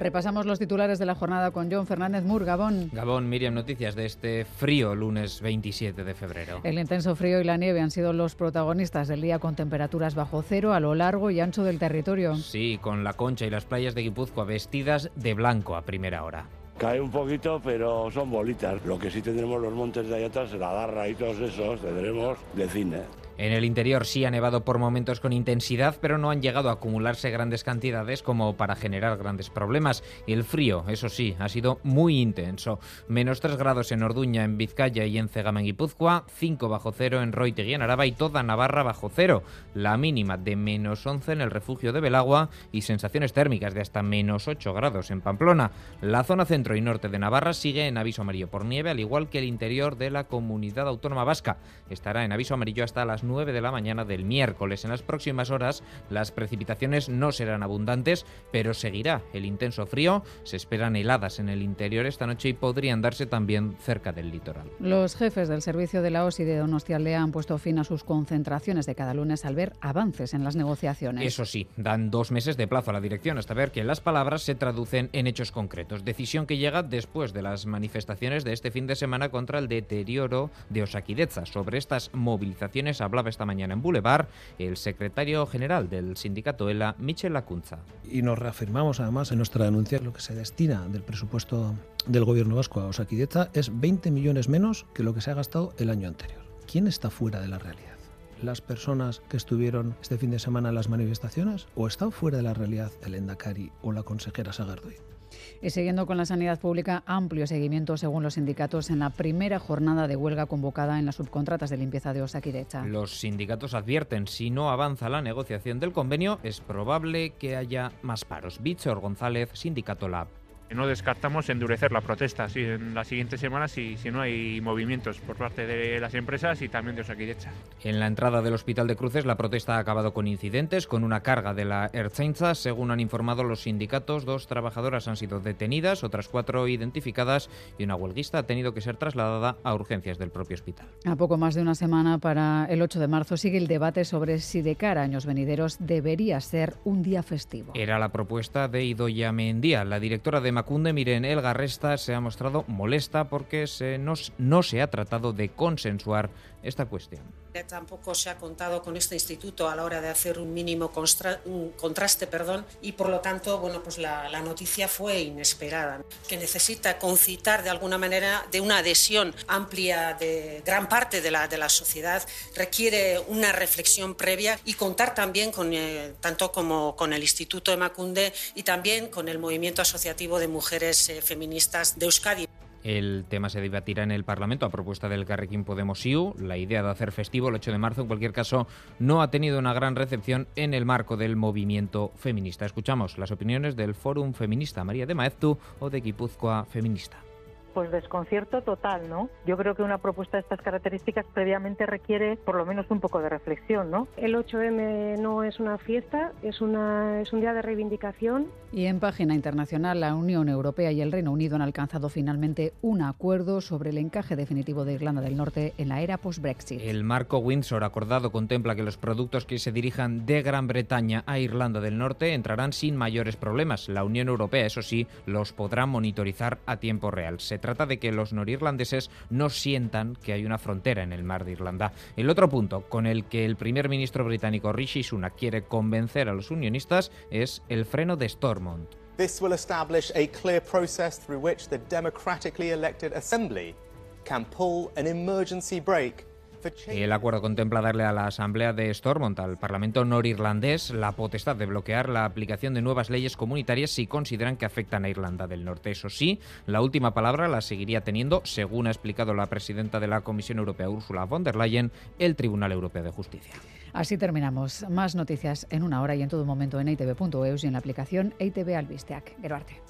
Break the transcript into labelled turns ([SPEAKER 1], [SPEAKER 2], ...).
[SPEAKER 1] Repasamos los titulares de la jornada con John Fernández Mur, Gabón.
[SPEAKER 2] Gabón, Miriam, noticias de este frío lunes 27 de febrero.
[SPEAKER 1] El intenso frío y la nieve han sido los protagonistas del día con temperaturas bajo cero a lo largo y ancho del territorio.
[SPEAKER 2] Sí, con la concha y las playas de Guipúzcoa vestidas de blanco a primera hora.
[SPEAKER 3] Cae un poquito, pero son bolitas. Lo que sí tendremos los montes de allá atrás, la Garra y todos esos, tendremos de cine.
[SPEAKER 2] En el interior sí ha nevado por momentos con intensidad, pero no han llegado a acumularse grandes cantidades como para generar grandes problemas. El frío, eso sí, ha sido muy intenso. Menos 3 grados en Orduña, en Vizcaya y en Cegama, en Guipúzcoa, 5 bajo cero en Roitegui, en Araba y toda Navarra bajo cero. La mínima de menos 11 en el refugio de Belagua y sensaciones térmicas de hasta menos 8 grados en Pamplona. La zona centro y norte de Navarra sigue en aviso amarillo por nieve, al igual que el interior de la comunidad autónoma vasca. Estará en aviso amarillo hasta las 9 de la mañana del miércoles. En las próximas horas las precipitaciones no serán abundantes, pero seguirá el intenso frío. Se esperan heladas en el interior esta noche y podrían darse también cerca del litoral.
[SPEAKER 1] Los jefes del servicio de la OSI de Donostialdea han puesto fin a sus concentraciones de cada lunes al ver avances en las negociaciones.
[SPEAKER 2] Eso sí, dan dos meses de plazo a la dirección hasta ver que las palabras se traducen en hechos concretos. Decisión que llega después de las manifestaciones de este fin de semana contra el deterioro de Osaquideza. Sobre estas movilizaciones hablaba esta mañana en Boulevard el secretario general del sindicato ELA, Michel Lacunza.
[SPEAKER 4] Y nos reafirmamos además en nuestra denuncia lo que se destina del presupuesto del gobierno vasco a Osaquideza es 20 millones menos que lo que se ha gastado el año anterior. ¿Quién está fuera de la realidad? Las personas que estuvieron este fin de semana en las manifestaciones o están fuera de la realidad el Endacari o la consejera Sagardoy?
[SPEAKER 1] Y siguiendo con la sanidad pública, amplio seguimiento según los sindicatos en la primera jornada de huelga convocada en las subcontratas de limpieza de Osakidecha.
[SPEAKER 2] Los sindicatos advierten si no avanza la negociación del convenio es probable que haya más paros. Víctor González, Sindicato Lab.
[SPEAKER 5] No descartamos endurecer la protesta sí, en las siguientes semanas si, si no hay movimientos por parte de las empresas y también de Osakidecha.
[SPEAKER 2] En la entrada del Hospital de Cruces la protesta ha acabado con incidentes, con una carga de la Ertzaintza. Según han informado los sindicatos, dos trabajadoras han sido detenidas, otras cuatro identificadas y una huelguista ha tenido que ser trasladada a urgencias del propio hospital.
[SPEAKER 1] A poco más de una semana para el 8 de marzo sigue el debate sobre si de cara a años venideros debería ser un día festivo.
[SPEAKER 2] Era la propuesta de Idoya Mendía, la directora de Macunde, miren, El Garresta se ha mostrado molesta porque se nos, no se ha tratado de consensuar esta cuestión.
[SPEAKER 6] Tampoco se ha contado con este instituto a la hora de hacer un mínimo contraste perdón, y por lo tanto bueno, pues la, la, noticia fue inesperada, que necesita concitar de alguna manera de una adhesión amplia de gran parte de la, de la sociedad, requiere una reflexión previa y contar también con, eh, tanto como con el Instituto de Macunde y también con el movimiento asociativo de mujeres eh, feministas de Euskadi.
[SPEAKER 2] El tema se debatirá en el Parlamento a propuesta del Carrequín Podemos IU. La idea de hacer festivo el 8 de marzo, en cualquier caso, no ha tenido una gran recepción en el marco del movimiento feminista. Escuchamos las opiniones del Fórum Feminista María de Maeztu o de Guipúzcoa Feminista
[SPEAKER 7] pues desconcierto total, ¿no? Yo creo que una propuesta de estas características previamente requiere por lo menos un poco de reflexión, ¿no?
[SPEAKER 8] El 8M no es una fiesta, es, una, es un día de reivindicación.
[SPEAKER 1] Y en página internacional, la Unión Europea y el Reino Unido han alcanzado finalmente un acuerdo sobre el encaje definitivo de Irlanda del Norte en la era post-Brexit.
[SPEAKER 2] El marco Windsor acordado contempla que los productos que se dirijan de Gran Bretaña a Irlanda del Norte entrarán sin mayores problemas. La Unión Europea, eso sí, los podrá monitorizar a tiempo real. Se trata de que los norirlandeses no sientan que hay una frontera en el mar de Irlanda. El otro punto con el que el primer ministro británico Rishi Sunak quiere convencer a los unionistas es el freno de Stormont.
[SPEAKER 9] This will establish a clear process through which the democratically elected assembly can pull an emergency brake
[SPEAKER 2] el acuerdo contempla darle a la Asamblea de Stormont, al Parlamento norirlandés, la potestad de bloquear la aplicación de nuevas leyes comunitarias si consideran que afectan a Irlanda del Norte. Eso sí, la última palabra la seguiría teniendo, según ha explicado la presidenta de la Comisión Europea, Ursula von der Leyen, el Tribunal Europeo de Justicia.
[SPEAKER 1] Así terminamos. Más noticias en una hora y en todo momento en itv.eus y en la aplicación ITV Albisteac. Geroarte.